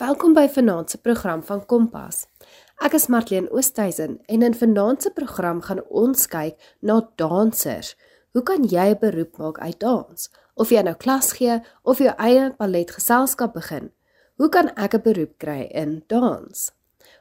Welkom by Vanaand se program van Kompas. Ek is Marlene Oosthuizen en in Vanaand se program gaan ons kyk na dansers. Hoe kan jy 'n beroep maak uit dans? Of jy nou klas gee of jou eie balletgeselskap begin, hoe kan ek 'n beroep kry in dans?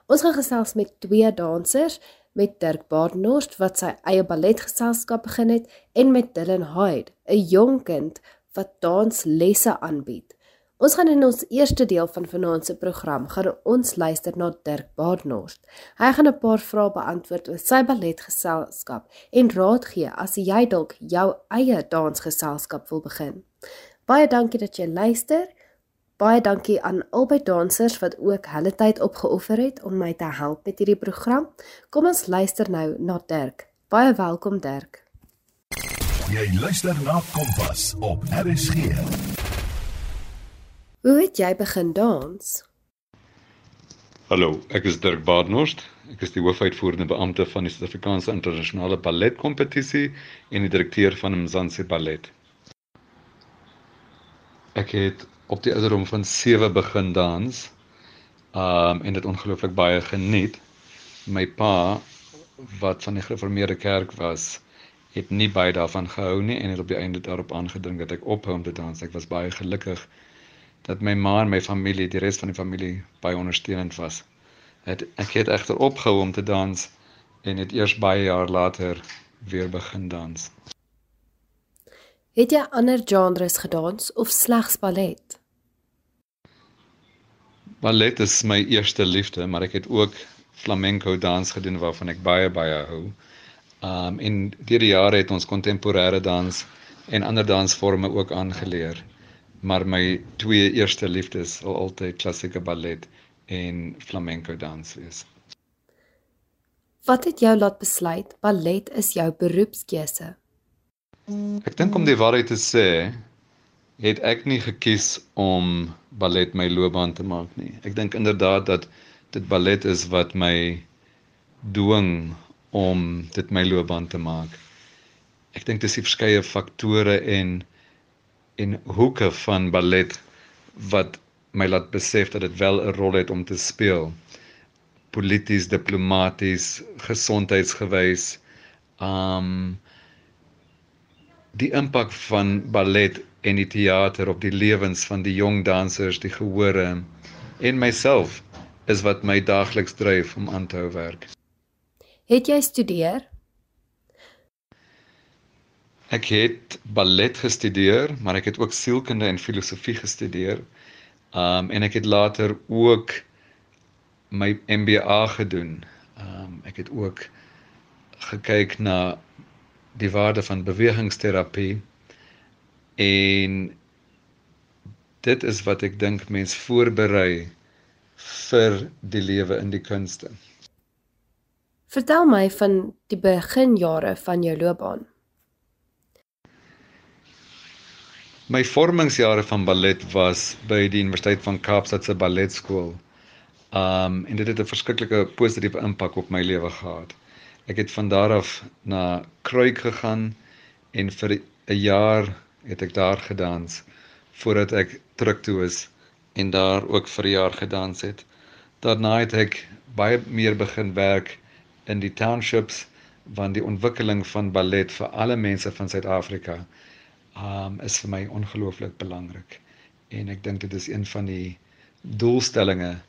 Ons gaan gesels met twee dansers, met Dirk Baardenhorst wat sy eie balletgeselskap begin het en met Dylan Hyde, 'n jong kind wat danslesse aanbied. Ons gaan in ons eerste deel van vanaand se program gaan ons luister na Dirk Baardenhorst. Hy gaan 'n paar vrae beantwoord oor sy balletgeselskap en raad gee as jy dalk jou eie dansgeselskap wil begin. Baie dankie dat jy luister. Baie dankie aan albei dansers wat ook hulle tyd opgeoffer het om my te help met hierdie program. Kom ons luister nou na Dirk. Baie welkom Dirk. Jy luister na Kompas op RSG. Hoe het jy begin dans? Hallo, ek is Dirk Baardenhorst. Ek is die hoofuitvoerende beampte van die Suid-Afrikaanse Internasionale Balletkompetisie en die direkteur van Mzansi Ballet. Ek het op die ouderdom van 7 begin dans. Um en dit ongelooflik baie geniet. My pa wat van die gereformeerde kerk was, het nie baie daarvan gehou nie en het op die einde daarop aangedring dat ek ophou om te dans. Ek was baie gelukkig dat my ma en my familie, die res van die familie baie ondersteunend was. Het ek het egter opgehou om te dans en het eers baie jaar later weer begin dans. Het jy ander genres gedans of slegs ballet? Ballet is my eerste liefde, maar ek het ook flamenco dans gedoen waarvan ek baie baie hou. Um en deur die jare het ons kontemporêre dans en ander dansforme ook aangeleer maar my twee eerste liefdes sal altyd klassieke ballet en flamenco dans wees. Wat het jou laat besluit ballet is jou beroepskeuse? Ek dink om die waarheid te sê, het ek nie gekies om ballet my loopbaan te maak nie. Ek dink inderdaad dat dit ballet is wat my dwing om dit my loopbaan te maak. Ek dink dis die verskeie faktore en en hoeke van ballet wat my laat besef dat dit wel 'n rol het om te speel. Polities diplomaties gesondheidsgewys um die impak van ballet en die teater op die lewens van die jong dansers die gehore en myself is wat my daagliks dryf om aan te hou werk. Het jy studeer Ek het ballet gestudeer, maar ek het ook sielkunde en filosofie gestudeer. Um en ek het later ook my MBA gedoen. Um ek het ook gekyk na die waarde van bewegingsterapie en dit is wat ek dink mens voorberei vir die lewe in die kunste. Vertel my van die beginjare van jou loopbaan. My vormingsjare van ballet was by die Universiteit van Kaapstad se balletskool. Um en dit het 'n verskriklike positiewe impak op my lewe gehad. Ek het van daar af na Kruik gegaan en vir 'n jaar het ek daar gedans voordat ek terug toe is en daar ook vir 'n jaar gedans het. Daarna het ek baie meer begin werk in die townships van die ontwikkeling van ballet vir alle mense van Suid-Afrika um is vir my ongelooflik belangrik. En ek dink dit is een van die doelstellings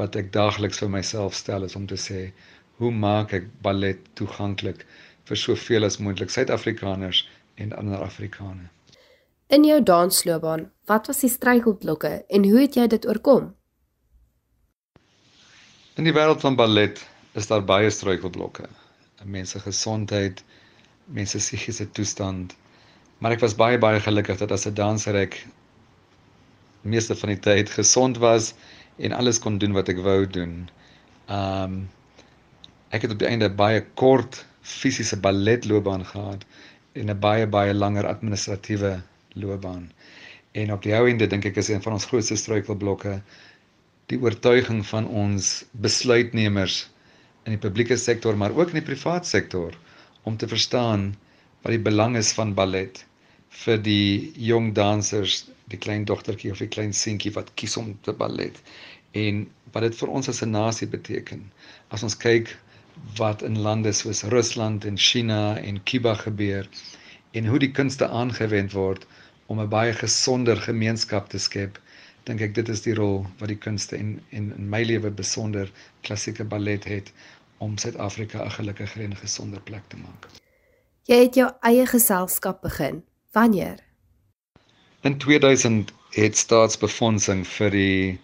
wat ek daagliks vir myself stel is om te sê hoe maak ek ballet toeganklik vir soveel as moontlik Suid-Afrikaners en ander Afrikaners. In jou dansloopbaan, wat was die struikelblokke en hoe het jy dit oorkom? In die wêreld van ballet is daar baie struikelblokke. Mense gesondheid, mense psigiese toestand, Maar ek was baie baie gelukkig dat as 'n danser ek meeste van die tyd gesond was en alles kon doen wat ek wou doen. Um ek het op die einde baie kort fisiese balletloopbaan gehad en 'n baie baie langer administratiewe loopbaan. En op die ou einde dink ek is een van ons grootste struikelblokke die oortuiging van ons besluitnemers in die publieke sektor maar ook in die privaat sektor om te verstaan wat die belang is van ballet vir die jong dansers, die klein dogtertjie of die klein seentjie wat kies om te ballet en wat dit vir ons as 'n nasie beteken. As ons kyk wat in lande soos Rusland en China en Kuba gebeur en hoe die kunste aangewend word om 'n baie gesonder gemeenskap te skep, dink ek dit is die rol wat die kunste en en in my lewe besonder klassieke ballet het om Suid-Afrika 'n gelukkiger en gesonder plek te maak. Jy het jou eie geselskap begin. Wanneer? In 2000 het staatsbefondsing vir die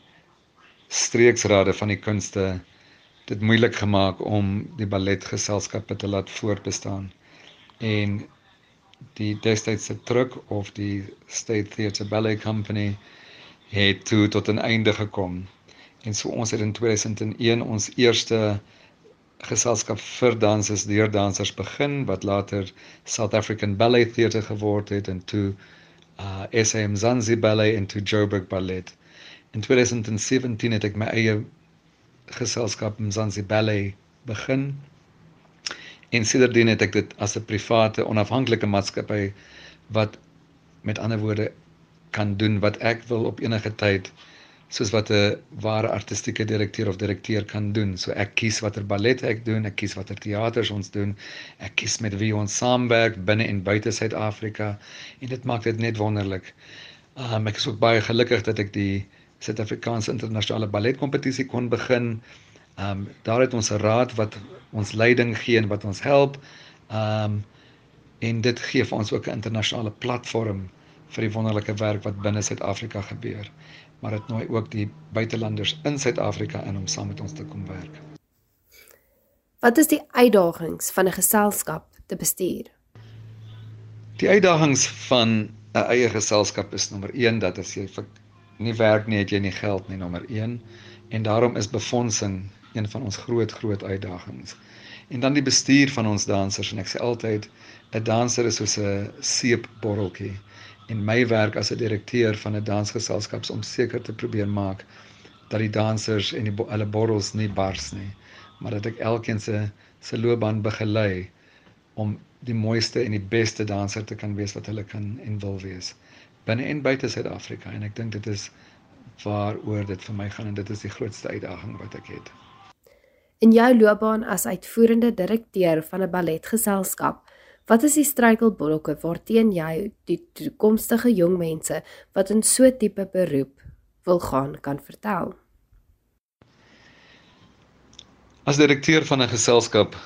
streeksrade van die kunste dit moeilik gemaak om die balletgeselskappe te laat voortbestaan. En die destydse druk of die State Theatre Ballet Company het toe tot 'n einde gekom. En so ons het in 2001 ons eerste geselskap vir dansers deur dansers begin wat later South African Ballet Theatre geword het en toe uh SM Zanzibar Ballet en toe Joburg Ballet. In 2017 het ek my eie geselskap Mzansi Ballet begin En sedertdien het ek dit as 'n private onafhanklike maatskappy wat met ander woorde kan doen wat ek wil op enige tyd soos wat 'n ware artistieke direkteur of direkteur kan doen. So ek kies watter ballet ek doen, ek kies watter teaters ons doen, ek kies met wie ons saamwerk binne en buite Suid-Afrika en dit maak dit net wonderlik. Um, ek is ook baie gelukkig dat ek die Suid-Afrikaanse internasionale balletkompetisie kon begin. Um, daar het ons 'n raad wat ons leiding gee en wat ons help. Um, en dit gee vir ons ook 'n internasionale platform vir die wonderlike werk wat binne Suid-Afrika gebeur. Maar dit nooi ook die buitelanders in Suid-Afrika in om saam met ons te kom werk. Wat is die uitdagings van 'n geselskap te bestuur? Die uitdagings van 'n eie geselskap is nommer 1 dat as jy nie werk nie, het jy nie geld nie, nommer 1. En daarom is befondsing een van ons groot groot uitdagings. En dan die bestuur van ons dansers en ek sê altyd 'n danser is soos 'n seepborreltjie. En my werk as 'n direkteur van 'n dansgeselskap om seker te probeer maak dat die dansers en die hulle borrels nie bars nie, maar dat ek elkeen se se loopbaan begelei om die mooiste en die beste danser te kan wees wat hulle kan en wil wees binne en buite Suid-Afrika en ek dink dit is waaroor dit vir my gaan en dit is die grootste uitdaging wat ek het. In jou loopbaan as uitvoerende direkteur van 'n balletgeselskap, wat is die struikelblokke waarteen jy die toekomstige jong mense wat in so tipe beroep wil gaan kan vertel? As direkteur van 'n geselskap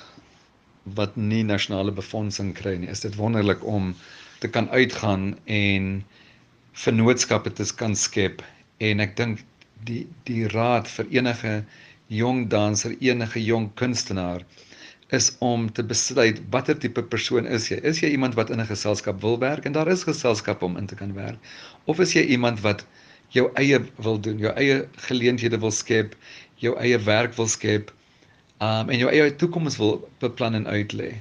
wat nie nasionale befondsing kry nie, is dit wonderlik om te kan uitgaan en vennootskappe te kan skep en ek dink die die raad vir enige jong danser, enige jong kunstenaar is om te besluit watter tipe persoon is jy? Is jy iemand wat in 'n geselskap wil werk en daar is geselskappe om in te kan werk? Of is jy iemand wat jou eie wil doen, jou eie geleenthede wil skep, jou eie werk wil skep, um en jou eie toekoms wil beplan en uitlê?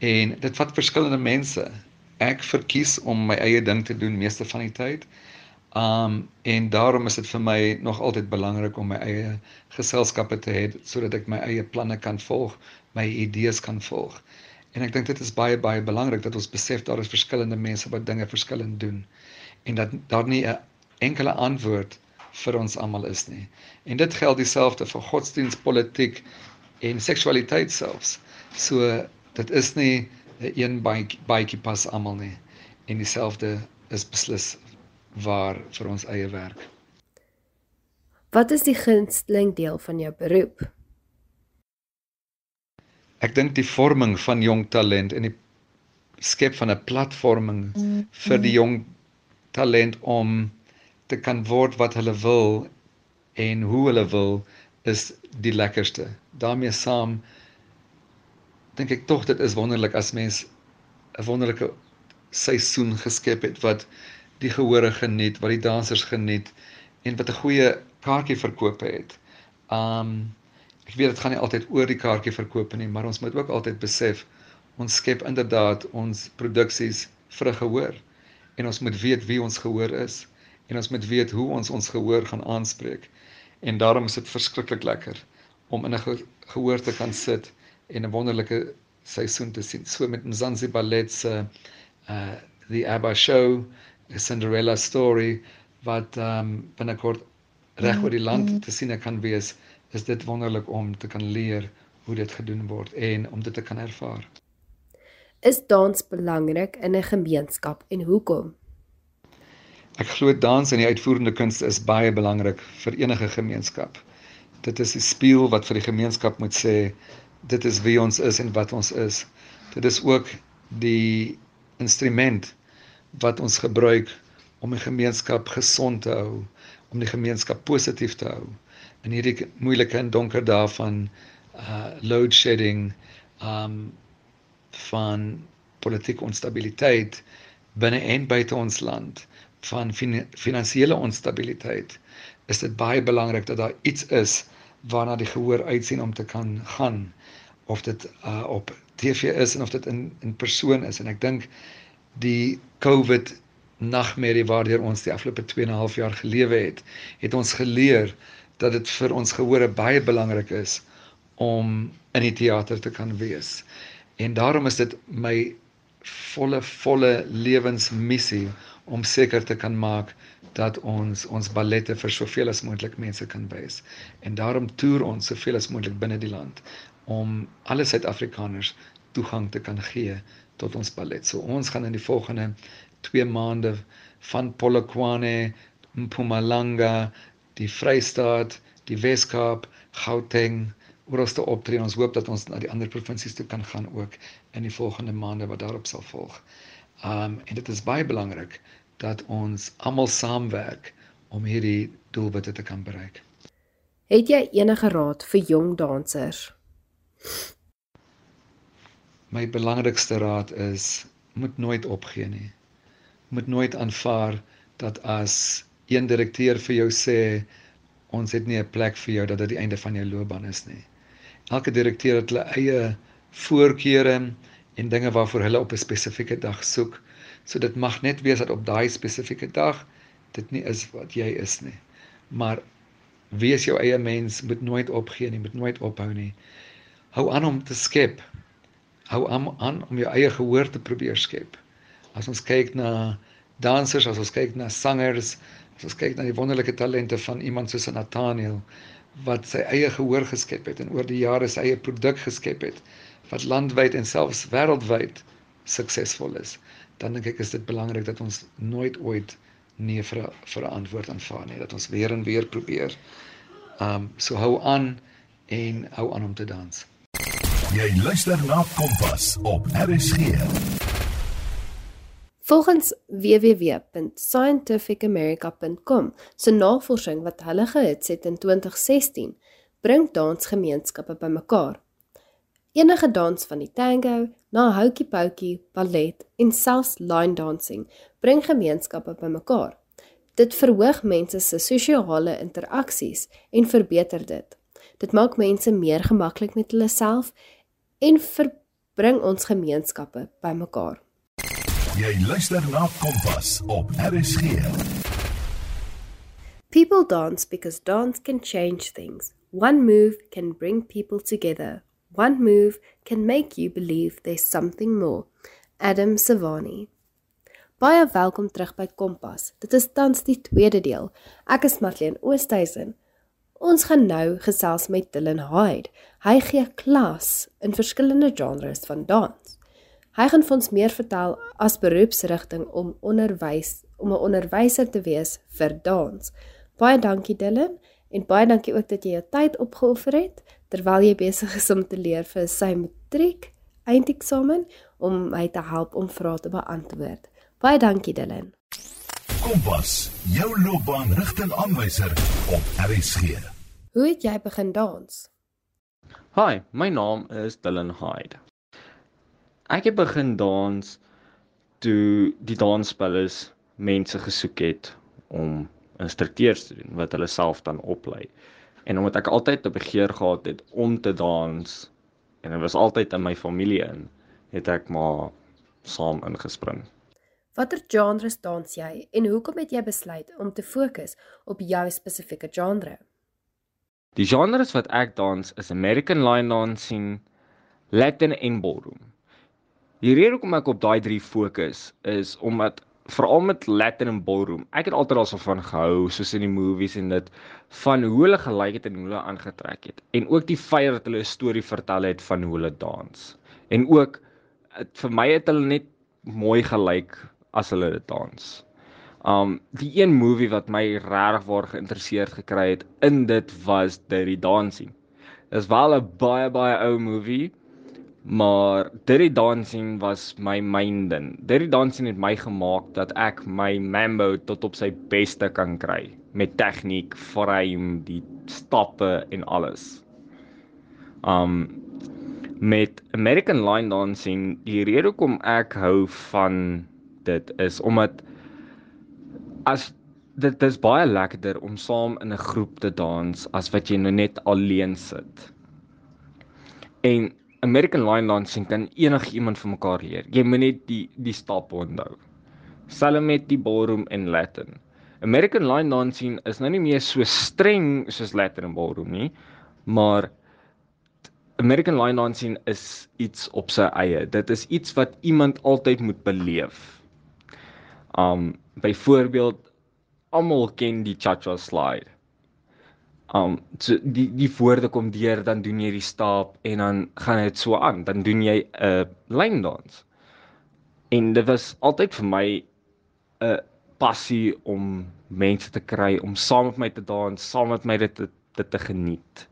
En dit vat verskillende mense. Ek verkies om my eie ding te doen meeste van die tyd. Um en daarom is dit vir my nog altyd belangrik om my eie geselskappe te hê sodat ek my eie planne kan volg, my idees kan volg. En ek dink dit is baie baie belangrik dat ons besef daar is verskillende mense wat dinge verskillend doen en dat daar nie 'n enkele antwoord vir ons almal is nie. En dit geld dieselfde vir godsdiens, politiek en seksualiteit selfs. So dit is nie 'n een baadjie pas almal nie en dieselfde is beslis waar vir ons eie werk. Wat is die gunsteling deel van jou beroep? Ek dink die vorming van jong talent en die skep van 'n platforming vir die jong talent om te kan word wat hulle wil en hoe hulle wil is die lekkerste. daarmee saam dink ek tog dit is wonderlik as mens 'n wonderlike seisoen geskep het wat die gehore geniet, wat die dansers geniet en wat 'n goeie kaartjie verkoop het. Um ek weet dit gaan nie altyd oor die kaartjie verkoop nie, maar ons moet ook altyd besef ons skep inderdaad ons produksies vir 'n gehoor en ons moet weet wie ons gehoor is en ons moet weet hoe ons ons gehoor gaan aanspreek. En daarom is dit verskriklik lekker om in 'n gehoor te kan sit en 'n wonderlike seisoen te sien. So met Mzansi Ballet se uh the ABBA show 'n Cinderella story wat ehm um, binnekort reg oor die land te sien kan wees, is dit wonderlik om te kan leer hoe dit gedoen word en om dit te kan ervaar. Is dans belangrik in 'n gemeenskap en hoekom? Ek glo dans en die uitvoerende kunste is baie belangrik vir enige gemeenskap. Dit is die spieël wat vir die gemeenskap moet sê dit is wie ons is en wat ons is. Dit is ook die instrument wat ons gebruik om 'n gemeenskap gesond te hou, om die gemeenskap positief te hou in hierdie moeilike en donker dae van uh load shedding um van politieke onstabiliteit binne en buite ons land van fin finansiële onstabiliteit is dit baie belangrik dat daar iets is waarna die gehoor uitsien om te kan gaan of dit uh op TV is en of dit in in persoon is. En ek dink die COVID nagmerrie waardeur ons die afgelope 2 en 'n half jaar gelewe het, het ons geleer dat dit vir ons gehore baie belangrik is om in die teater te kan wees. En daarom is dit my volle volle lewensmissie om seker te kan maak dat ons ons ballette vir soveel as moontlik mense kan wys. En daarom toer ons soveel as moontlik binne die land om alle Suid-Afrikaners toegang te kan gee tot ons ballet. So ons gaan in die volgende 2 maande van Polokwane, Mpumalanga, die Vrystaat, die Wes-Kaap, Gauteng oral te optree. Ons hoop dat ons na die ander provinsies toe kan gaan ook in die volgende maande wat daarop sal volg. Um en dit is baie belangrik dat ons almal saamwerk om hierdie doelwitte te kan bereik. Het jy enige raad vir jong dansers? My belangrikste raad is moet nooit opgee nie. Moet nooit aanvaar dat as een direkteur vir jou sê ons het nie 'n plek vir jou dat dit die einde van jou loopbaan is nie. Elke direkteur het hulle eie voorkeure en dinge waarvoor hulle op 'n spesifieke dag soek. So dit mag net wees dat op daai spesifieke dag dit nie is wat jy is nie. Maar wees jou eie mens, moet nooit opgee nie, moet nooit ophou nie. Hou aan om te skep hou aan, aan om jou eie gehoor te probeer skep. As ons kyk na dansers, as ons kyk na sangers, as ons kyk na die wonderlike talente van iemand soos Nathaniel wat sy eie gehoor geskep het en oor die jare sy eie produk geskep het wat landwyd en selfs wêreldwyd suksesvol is, dan dink ek is dit belangrik dat ons nooit ooit nee vir vir 'n antwoord aanvaar nie, dat ons weer en weer probeer. Um so hou aan en hou aan om te dans. Jy luister na Kompas op RSG. Volgens www.scientificamerica.com se navorsing wat hulle gehits het in 2016, bring dansgemeenskappe bymekaar. Enige dans van die tango na hokey pokey, ballet en selfs line dancing bring gemeenskappe bymekaar. Dit verhoog mense se sosiale interaksies en verbeter dit. Dit maak mense meer gemaklik met hulle self en verbring ons gemeenskappe bymekaar. Jy luister na Kompas op RSG. People dance because dance can change things. One move can bring people together. One move can make you believe there's something more. Adam Savani. Baie welkom terug by Kompas. Dit is tans die tweede deel. Ek is Marlene Oosthuizen. Ons gaan nou gesels met Dylan Hyde. Hy gee klas in verskillende genres van dans. Hy gaan vir ons meer vertel as beroepsrigting om onderwys om 'n onderwyser te wees vir dans. Baie dankie Dylan en baie dankie ook dat jy jou tyd opgeoffer het terwyl jy besig is om te leer vir sy matriek eindeksamen om my te help om vrae te beantwoord. Baie dankie Dylan. Kompas, jou loopbaanrigtingaanwyser op RSG. Hoe het jy begin dans? Hi, my naam is Dylan Hyde. Ek het begin dans toe die dansspelers mense gesoek het om instrukteurs te doen wat hulle self dan oplei. En omdat ek altyd 'n begeer gehad het om te dans en dit was altyd in my familie in, het ek maar saam ingespring. Watter genres dans jy en hoekom het jy besluit om te fokus op jou spesifieke genre? Die genres wat ek dans is American line dancing, Latin en ballroom. Die rede hoekom ek op daai drie fokus is omdat veral met Latin en ballroom. Ek het altyd daarso van gehou soos in die movies en dit van hoe hulle gelyk het en hoe hulle aangetrek het. En ook die feit dat hulle 'n storie vertel het van hoe hulle dans. En ook het, vir my het hulle net mooi gelyk as hulle dit dans. Um die een movie wat my regtig waar geïnteresseerd gekry het in dit was Dirty Dancing. Dis wel 'n baie baie ou movie, maar Dirty Dancing was my main ding. Dirty Dancing het my gemaak dat ek my Mambo tot op sy beste kan kry met tegniek, frame, die stappe en alles. Um met American Line Dancing, die rede hoekom ek hou van dit is omdat as dit dis baie lekkerder om saam in 'n groep te dans as wat jy nou net alleen sit. En American Line Dancing kan enigiemand van mekaar leer. Jy moet net die die stappe onthou. Selfs met die ballroom en Latin. American Line Dancing is nou nie meer so streng soos Latin en ballroom nie, maar American Line Dancing is iets op sy eie. Dit is iets wat iemand altyd moet beleef. Um byvoorbeeld almal ken die cha-cha slide um so die die woorde kom deur dan doen jy die stap en dan gaan dit so aan. Dan doen jy 'n uh, lyndans en dit was altyd vir my 'n uh, passie om mense te kry om saam met my te dans saam met my dit dit te geniet.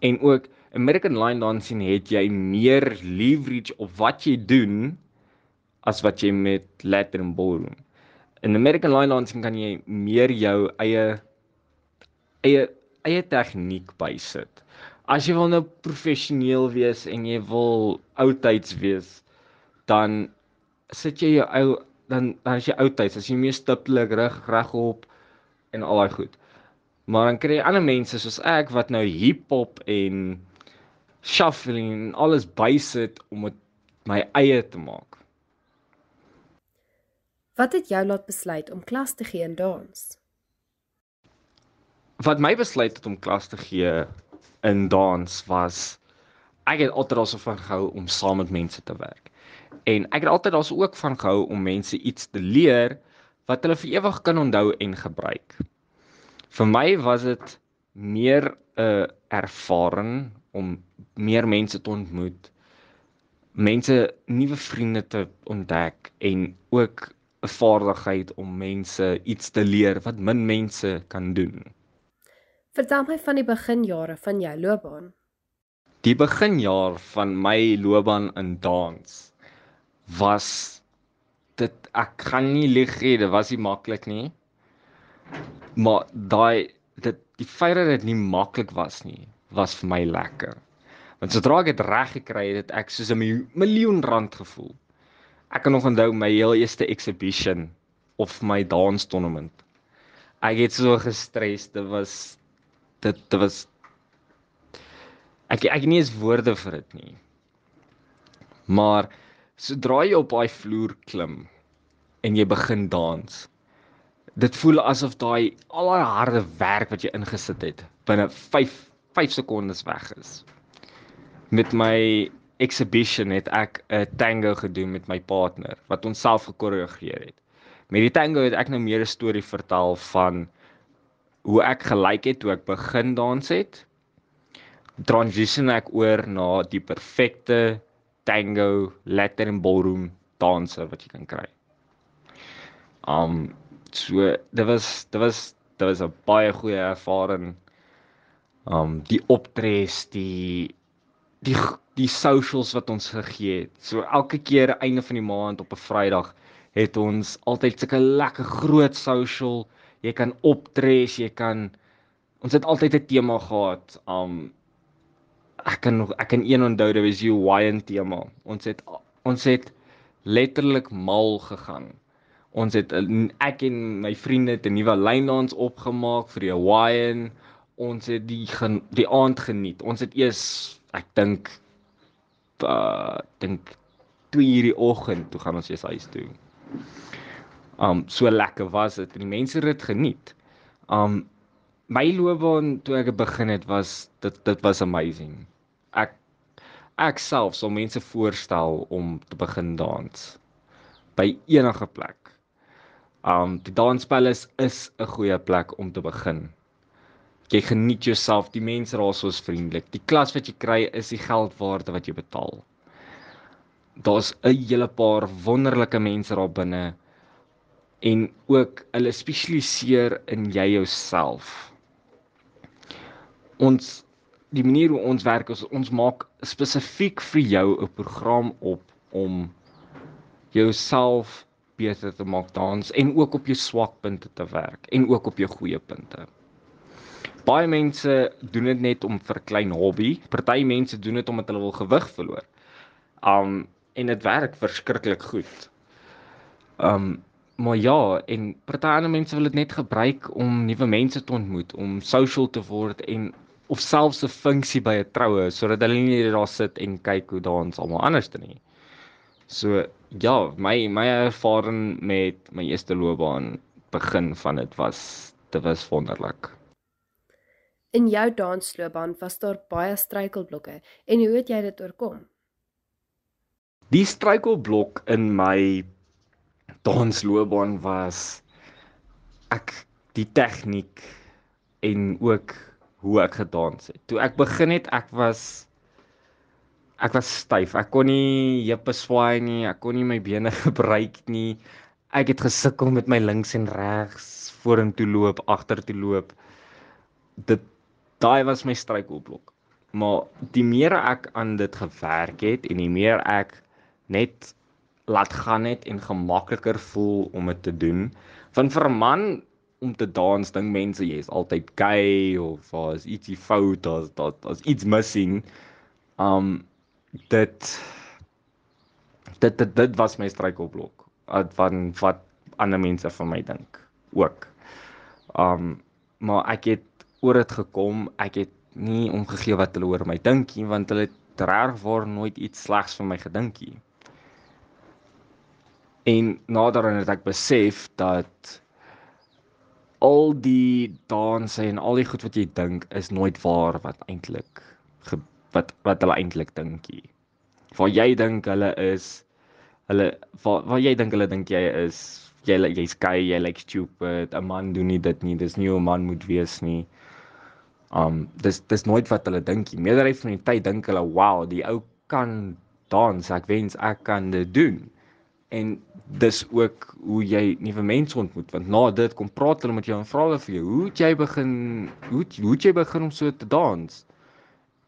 En ook American line dancing het jy meer leverage op wat jy doen as wat jy met Latin ballroom in American line dancing kan jy meer jou eie eie eie tegniek bysit. As jy wil nou professioneel wees en jy wil oudtyds wees, dan sit jy jou ou dan dan as jy oudtyds, as jy meer stiptelik rig regop en al daai goed. Maar dan kry jy ander mense soos ek wat nou hip-hop en shuffling en alles bysit om dit my eie te maak. Wat het jou laat besluit om klas te gee in dans? Wat my besluit het om klas te gee in dans was ek het altyd daarso van gehou om saam met mense te werk. En ek het altyd daarso ook van gehou om mense iets te leer wat hulle vir ewig kan onthou en gebruik. Vir my was dit meer 'n uh, ervaring om meer mense te ontmoet, mense nuwe vriende te ontdek en ook 'n vaardigheid om mense iets te leer wat min mense kan doen. Vertel my van die beginjare van jou loopbaan. Die beginjaar van my loopbaan in dans was dit ek gaan nie lieg nie, dit was nie maklik nie. Maar daai dit die feit dat dit nie maklik was nie, was vir my lekker. Want sodra ek dit reg gekry het, het ek soos 'n miljoen rand gevoel. Ek kan nog onthou my heel eerste exhibition of my dans tournament. Ek het so gestres, dit was dit dit was ek ek nie eens woorde vir dit nie. Maar sodra jy op daai vloer klim en jy begin dans, dit voel asof daai al daai harde werk wat jy ingesit het binne 5 5 sekondes weg is. Met my exhibition het ek 'n tango gedoen met my partner wat ons self gekoreografeer het. Met die tango het ek nou meer 'n storie vertel van hoe ek gelyk het toe ek begin dans het transition ek oor na die perfekte tango latin en ballroom danser wat jy kan kry. Um so dit was dit was dit was 'n baie goeie ervaring. Um die optres, die die die socials wat ons gegee het. So elke keer einde van die maand op 'n Vrydag het ons altyd sulke lekker groot social jy kan optres, jy kan ons het altyd 'n tema gehad. Um ek kan nog ek kan een onthou, dit was die Hawaiian tema. Ons het ons het letterlik mal gegaan. Ons het ek en my vriende 'n nuwe lyndans opgemaak vir die Hawaiian. Ons het die gen, die aand geniet. Ons het eers ek dink uh dink 2 uur die oggend toe gaan ons eers huis toe um so lekker was dit en die mense het dit geniet. Um my loopbaan toe ek begin het was dit dit was amazing. Ek ek self sal mense voorstel om te begin dans by enige plek. Um die dansspel is is 'n goeie plek om te begin. Jy geniet jouself, die mense daar is vriendelik. Die klas wat jy kry is die geld werd wat jy betaal. Daar's 'n hele paar wonderlike mense daar binne en ook hulle spesialiseer in jy jouself. Ons die manier hoe ons werk is ons maak spesifiek vir jou 'n program op om jouself beter te maak dans en ook op jou swakpunte te werk en ook op jou goeie punte. Baie mense doen dit net om vir klein hobby. Party mense doen dit omdat hulle wil gewig verloor. Um en dit werk verskriklik goed. Um maar ja, en party ander mense wil dit net gebruik om nuwe mense te ontmoet, om social te word en of selfs 'n funksie by 'n troue sodat hulle nie daar sit en kyk hoe dans almal anders doen nie. So ja, my my ervaring met my eerste loopbaan begin van dit was dit was wonderlik. In jou dansloopbaan was daar baie struikelblokke en hoe het jy dit oorkom? Die struikelblok in my dansloopbaan was ek die tegniek en ook hoe ek gedans het. Toe ek begin het, ek was ek was styf. Ek kon nie heupe swaai nie, ek kon nie my bene gebruik nie. Ek het gesukkel met my links en regs, vorentoe loop, agtertoe loop. Dit daai was my struikelblok. Maar die meer ek aan dit gewerk het en die meer ek net laat gaan het en gemakliker voel om dit te doen. Van vir 'n man om te dans ding mense jy is altyd gay of as ietsie fout as dat as iets missing. Um dit dit dit, dit was my struikelblok van wat ander mense van my dink ook. Um maar ek het oor dit gekom, ek het nie omgegee wat hulle oor my dink nie want hulle het regwaar nooit iets slegs van my gedink nie. En nader aan het ek besef dat al die danse en al die goed wat jy dink is nooit waar wat eintlik wat wat hulle eintlik dink hier. Waar jy dink hulle is hulle waar, waar jy dink hulle dink jy is jy jy's gay, jy like stupid, 'n man doen nie dit nie, dis nie hoe 'n man moet wees nie. Um dis dis nooit wat hulle dink nie. Meerderheid van die tyd dink hulle, "Wow, die ou kan dans. Ek wens ek kan dit doen." En dis ook hoe jy nuwe mense ontmoet want na dit kom praat hulle met jou en vra hulle vir jou, "Hoe het jy begin hoe hoe het jy begin om so te dans?"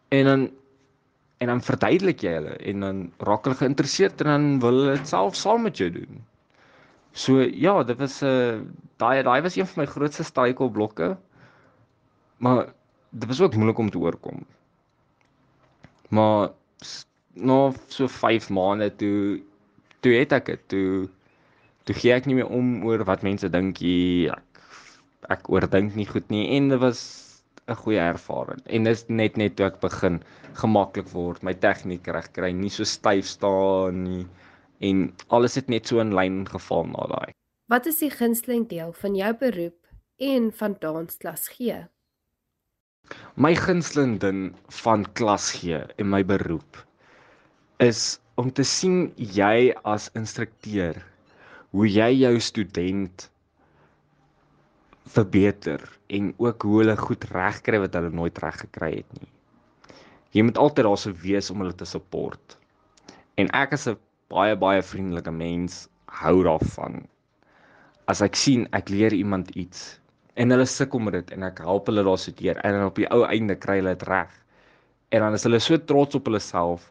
En dan en dan verduidelik jy hulle en dan raak hulle geïnteresseerd en dan wil hulle dit self saam met jou doen. So ja, dit was 'n uh, daai daai was een van my grootste struikelblokke. Maar dit was ook moeilik om te oorkom. Maar na so 5 maande toe toe het ek dit toe toe gee ek nie meer om oor wat mense dink jy ek ek oordink nie goed nie en dit was 'n goeie ervaring. En dis net net toe ek begin gemaklik word, my tegniek reg kry, nie so styf staan nie en alles het net so in lyn geval na daai. Wat is die gunsteling deel van jou beroep en van dansklas gee? My gunsteling ding van klas gee en my beroep is om te sien jy as instrukteur hoe jy jou student verbeter en ook hoe hulle goed regkry wat hulle nooit reg gekry het nie. Jy moet altyd daar sou wees om hulle te support. En ek is 'n baie baie vriendelike mens, hou daarvan. As ek sien ek leer iemand iets en hulle sukkel met dit en ek help hulle daar soteer en dan op die ou einde kry hulle dit reg. En dan is hulle so trots op hulle self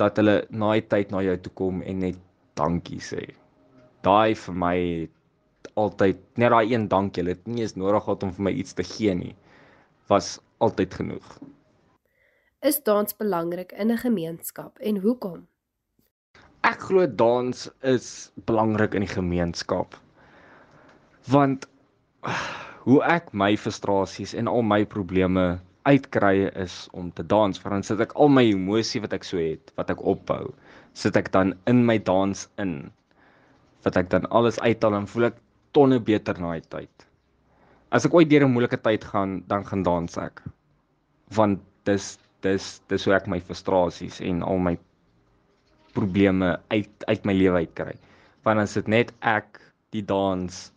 dat hulle na die tyd na jou toe kom en net dankie sê. Daai vir my altyd net daai een dankie. Hulle het nie eens nodig gehad om vir my iets te gee nie. Was altyd genoeg. Is dans belangrik in 'n gemeenskap en hoekom? Ek glo dans is belangrik in die gemeenskap. Want hoe ek my frustrasies en al my probleme uitkry is om te dans. Want dan sit ek al my emosie wat ek so het, wat ek opbou, sit ek dan in my dans in. Wat ek dan alles uithaal en voel ek tonne beter na die tyd. As ek ooit deur 'n moeilike tyd gaan, dan gaan dans ek. Want dis dis dis hoe ek my frustrasies en al my probleme uit uit my lewe uitkry. Want dan sit net ek die dans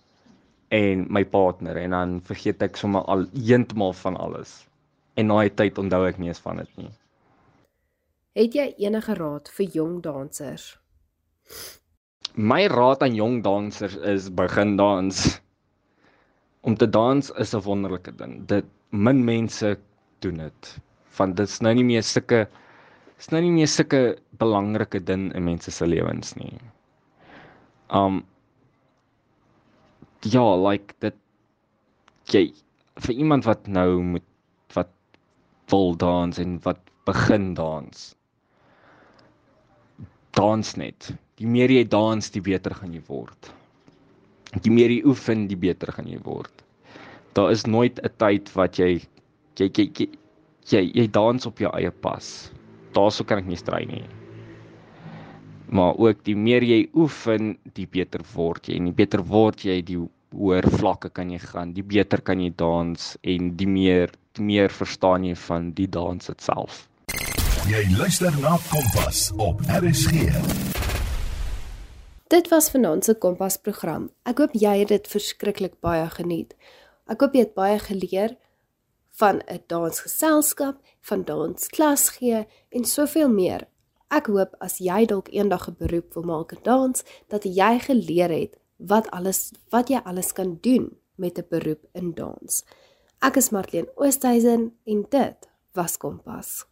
en my partner en dan vergeet ek sommer al heeltemal van alles. En na 'n tyd onthou ek nie eens van dit nie. Het jy enige raad vir jong dansers? My raad aan jong dansers is begin dans. Om te dans is 'n wonderlike ding. Dit min mense doen dit. Want dit's nou nie meer sulke is nou nie meer sulke belangrike ding in mense se lewens nie. Um ja, like dit jy vir iemand wat nou moet wil dans en wat begin dans. Dans net. Die meer jy dans, die beter gaan jy word. Die meer jy oefen, die beter gaan jy word. Daar is nooit 'n tyd wat jy jy jy jy, jy, jy dans op jou eie pas. Daarso kan ek nie stry nie. Maar ook die meer jy oefen, die beter word jy en die beter word jy, die hoër vlakke kan jy gaan, die beter kan jy dans en die meer die meer verstaan jy van die dans self. Jy luister na Kompas op RSG. Dit was vanaand se Kompas program. Ek hoop jy het dit verskriklik baie geniet. Ek hoop jy het baie geleer van 'n dansgeselskap, van dansklas gee en soveel meer. Ek hoop as jy dalk eendag 'n beroep wil maak in dans, dat jy geleer het wat alles wat jy alles kan doen met 'n beroep in dans. Ek is Marlene Oosthuizen en dit was Kompas.